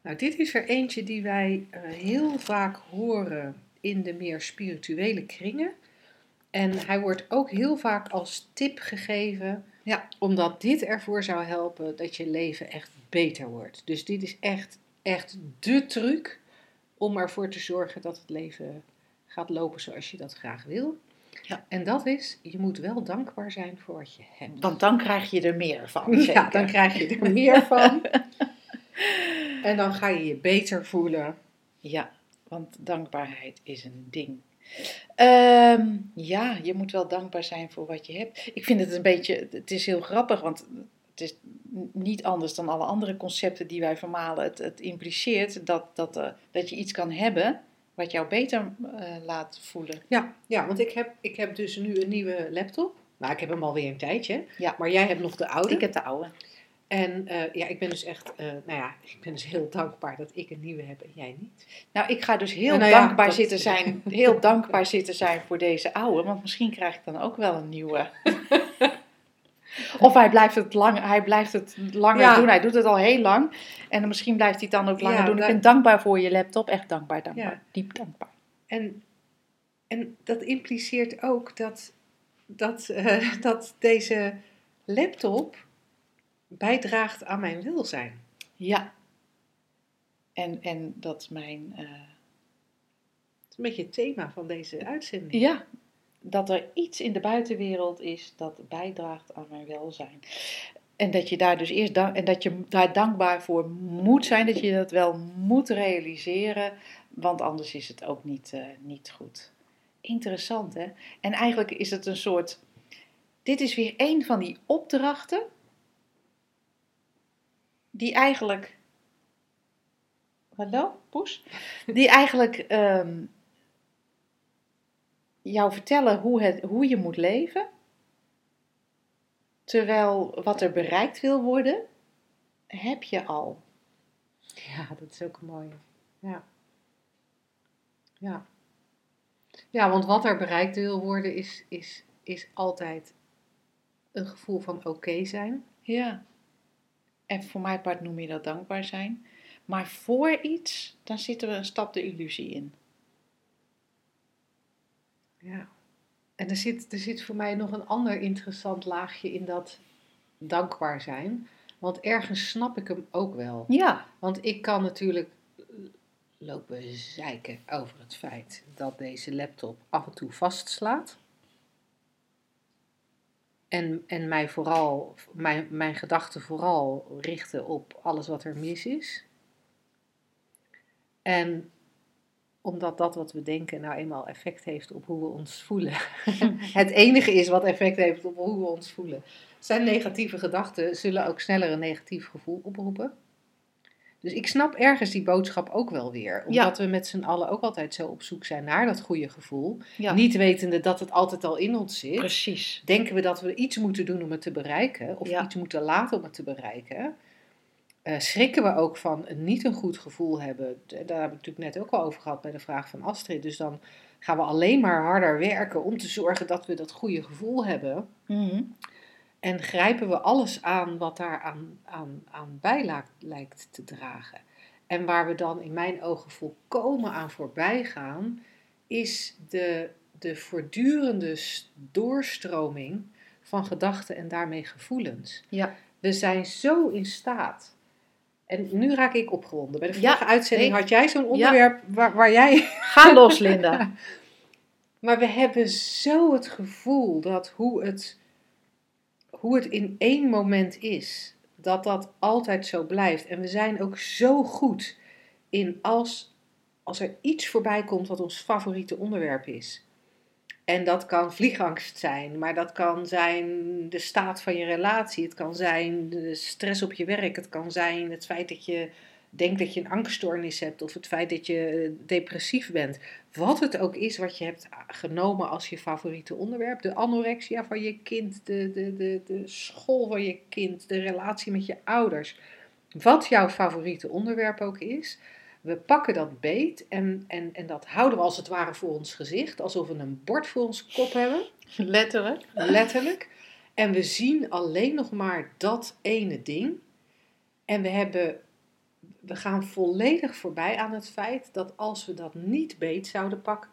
Nou, dit is er eentje die wij eh, heel vaak horen in de meer spirituele kringen. En hij wordt ook heel vaak als tip gegeven, Ja. omdat dit ervoor zou helpen dat je leven echt beter wordt. Dus dit is echt, echt de truc om ervoor te zorgen dat het leven gaat lopen zoals je dat graag wil. Ja. En dat is, je moet wel dankbaar zijn voor wat je hebt. Want dan krijg je er meer van. Ja, dan krijg je er meer van. En dan ga je je beter voelen. Ja, want dankbaarheid is een ding. Ehm, ja, je moet wel dankbaar zijn voor wat je hebt. Ik vind het een beetje, het is heel grappig, want het is niet anders dan alle andere concepten die wij vermalen. Het, het impliceert dat, dat, eh, dat je iets kan hebben wat jou beter eh, laat voelen. Ja, ja want ik heb, ik heb dus nu een nieuwe laptop. Nou, ik heb hem alweer een tijdje. Ja. Maar jij hebt nog de oude. Ik heb de oude. En eh, ja, ik ben dus echt, eh, nou ja, ik ben dus heel dankbaar dat ik een nieuwe heb en jij niet. Nou, ik ga dus heel Nou ja, dankbaar dat- zitten zijn, heel dankbaar zitten zijn voor deze oude, want misschien krijg ik dan ook wel een nieuwe. of hij blijft het, lang, hij blijft het langer Ja. doen. Hij doet het al heel lang. En misschien blijft hij het dan ook langer Ja, doen. Ik ben dankbaar voor je laptop. Echt dankbaar, dankbaar. Ja. Diep dankbaar. En, en dat impliceert ook dat, dat, eh, dat deze laptop bijdraagt aan mijn welzijn. Ja. En, en dat mijn... eh, Dat is een beetje het thema van deze uitzending. ja, dat er iets in de buitenwereld is dat bijdraagt aan mijn welzijn. En dat je daar dus eerst en dat je daar dankbaar voor moet zijn, dat je dat wel moet realiseren, want anders is het ook niet, eh, niet goed. Interessant hè? En eigenlijk is het een soort dit is weer een van die opdrachten die eigenlijk. Hallo, Poes? Die eigenlijk ehm, jou vertellen hoe, het, hoe je moet leven. Terwijl wat er bereikt wil worden, heb je al. Ja, dat is ook een mooie. Ja. Ja. Ja, want wat er bereikt wil worden is, is, is altijd een gevoel van oké zijn. Ja. En voor mijn part noem je dat dankbaar zijn. Maar voor iets, dan zit er een stap de illusie in. Ja. En er zit, er zit voor mij nog een ander interessant laagje in dat dankbaar zijn. Want ergens snap ik hem ook wel. Ja. Want ik kan natuurlijk lopen zeiken over het feit dat deze laptop af en toe vastslaat. En, en mij vooral, mijn, mijn gedachten vooral richten op alles wat er mis is. En omdat dat wat we denken nou eenmaal effect heeft op hoe we ons voelen. het enige is wat effect heeft op hoe we ons voelen. Zijn negatieve gedachten zullen ook sneller een negatief gevoel oproepen. Dus ik snap ergens die boodschap ook wel weer. Omdat we met z'n allen ook altijd zo op zoek zijn naar dat goede gevoel. Ja. Niet wetende dat het altijd al in ons zit. Precies. Denken we dat we iets moeten doen om het te bereiken. Of Ja. iets moeten laten om het te bereiken. Eh, schrikken we ook van niet een goed gevoel hebben. Daar hebben we het natuurlijk net ook al over gehad bij de vraag van Astrid. Dus dan gaan we alleen maar harder werken om te zorgen dat we dat goede gevoel hebben. Mhm. En grijpen we alles aan wat daar aan, aan, aan bij lijkt te dragen. En waar we dan in mijn ogen volkomen aan voorbij gaan, is de, de voortdurende doorstroming van gedachten en daarmee gevoelens. Ja. We zijn zo in staat. En nu raak ik opgewonden. Bij de Ja, vorige uitzending nee. had jij zo'n onderwerp waar, waar jij Ga los, Linda. maar we hebben zo het gevoel dat hoe het, hoe het in één moment is, dat dat altijd zo blijft. En we zijn ook zo goed in als, als er iets voorbij komt wat ons favoriete onderwerp is. En dat kan vliegangst zijn, maar dat kan zijn de staat van je relatie. Het kan zijn de stress op je werk. Het kan zijn het feit dat je denkt dat je een angststoornis hebt of het feit dat je eh, depressief bent. Wat het ook is wat je hebt genomen als je favoriete onderwerp. De anorexia van je kind, de, de, de, de school van je kind, de relatie met je ouders. Wat jouw favoriete onderwerp ook is. We pakken dat beet en, en, en dat houden we als het ware voor ons gezicht. Alsof we een bord voor ons kop hebben. Letterlijk. Letterlijk. En we zien alleen nog maar dat ene ding. En we, hebben, we gaan volledig voorbij aan het feit dat als we dat niet beet zouden pakken.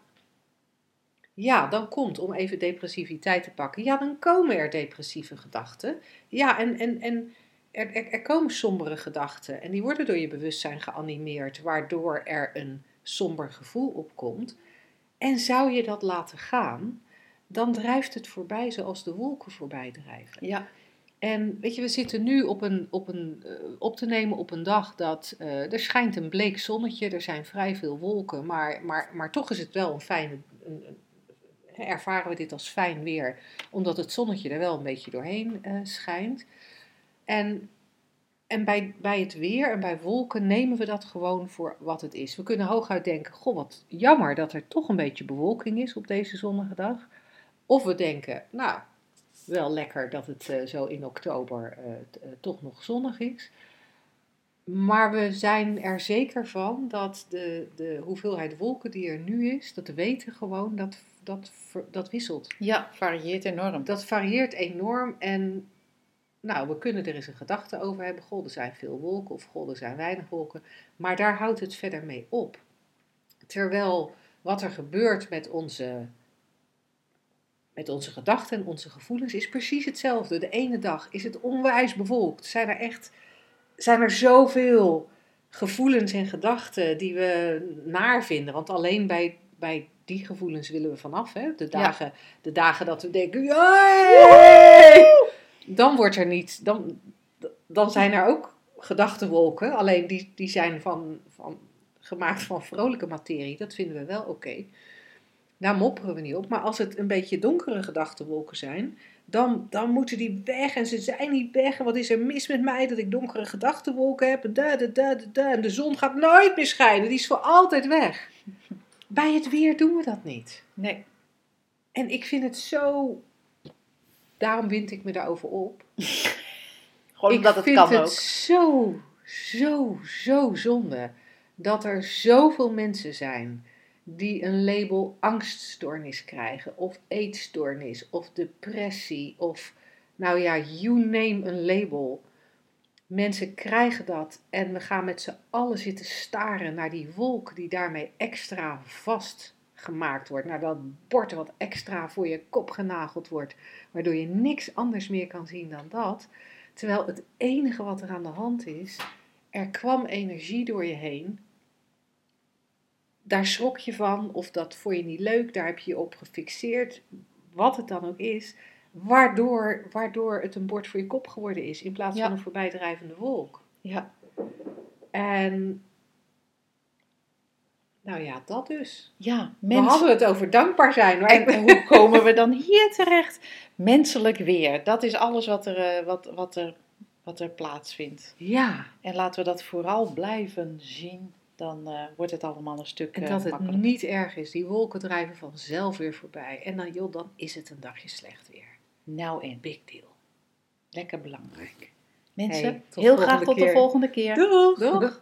Ja, dan komt, om even depressiviteit te pakken, ja, dan komen er depressieve gedachten. Ja, en, en, en er, er, er komen sombere gedachten. En die worden door je bewustzijn geanimeerd, waardoor er een somber gevoel opkomt. En zou je dat laten gaan, dan drijft het voorbij zoals de wolken voorbij drijven. Ja. En weet je, we zitten nu op, een, op, een, eh, op te nemen op een dag dat eh, er schijnt een bleek zonnetje, er zijn vrij veel wolken, maar, maar, maar toch is het wel een fijne, een, een- ervaren we dit als fijn weer, omdat het zonnetje er wel een beetje doorheen eh, schijnt. En, en bij, bij het weer en bij wolken nemen we dat gewoon voor wat het is. We kunnen hooguit denken, goh wat jammer dat er toch een beetje bewolking is op deze zonnige dag. Of we denken, nou, wel lekker dat het eh, zo in oktober eh, eh, toch nog zonnig is. Maar we zijn er zeker van dat de, de hoeveelheid wolken die er nu is, dat we weten gewoon dat dat, dat wisselt. Ja, varieert enorm. Dat varieert enorm en nou, we kunnen er eens een gedachte over hebben. Goh, er zijn veel wolken of goh, er zijn weinig wolken. Maar daar houdt het verder mee op. Terwijl wat er gebeurt met onze, met onze gedachten en onze gevoelens is precies hetzelfde. De ene dag is het onwijs bewolkt. Zijn er echt zijn er zoveel gevoelens en gedachten die we naar vinden. Want alleen bij, bij die gevoelens willen we vanaf. Hè? De, dagen, de dagen dat we denken, "Yay!" Dan wordt er niet, dan, dan zijn er ook gedachtenwolken. Alleen die, die zijn van, van, gemaakt van vrolijke materie. Dat vinden we wel oké. Daar mopperen we niet op. Maar als het een beetje donkere gedachtenwolken zijn, dan, dan moeten die weg en ze zijn niet weg. En wat is er mis met mij dat ik donkere gedachtenwolken heb? En, da, da, da, da. en de zon gaat nooit meer schijnen, die is voor altijd weg. Bij het weer doen we dat niet. Nee. En ik vind het zo. Daarom wind ik me daarover op. Gewoon ik omdat het vind kan het ook. zo, zo, zo zonde dat er zoveel mensen zijn die een label angststoornis krijgen, of eetstoornis, of depressie, of nou ja, you name een label. Mensen krijgen dat en we gaan met z'n allen zitten staren naar die wolk die daarmee extra vastgemaakt wordt. Naar dat bord wat extra voor je kop genageld wordt, waardoor je niks anders meer kan zien dan dat. Terwijl het enige wat er aan de hand is, er kwam energie door je heen. Daar schrok je van, of dat vond je niet leuk, daar heb je je op gefixeerd, wat het dan ook is, waardoor, waardoor het een bord voor je kop geworden is, in plaats Ja. van een voorbijdrijvende wolk. Ja. En, nou ja, dat dus. Ja, We mensen. hadden het over dankbaar zijn. Maar En hoe komen we dan hier terecht? Menselijk weer. Dat is alles wat er, eh, wat, wat er, wat er plaatsvindt. ja, En laten we dat vooral blijven zien. Dan eh, wordt het allemaal een stuk en eh, dat het niet erg is. Die wolken drijven vanzelf weer voorbij. En dan, joh, dan is het een dagje slecht weer. Nou en Big deal. lekker belangrijk. Mensen, Hey, heel graag tot de volgende keer. Doeg! Doeg!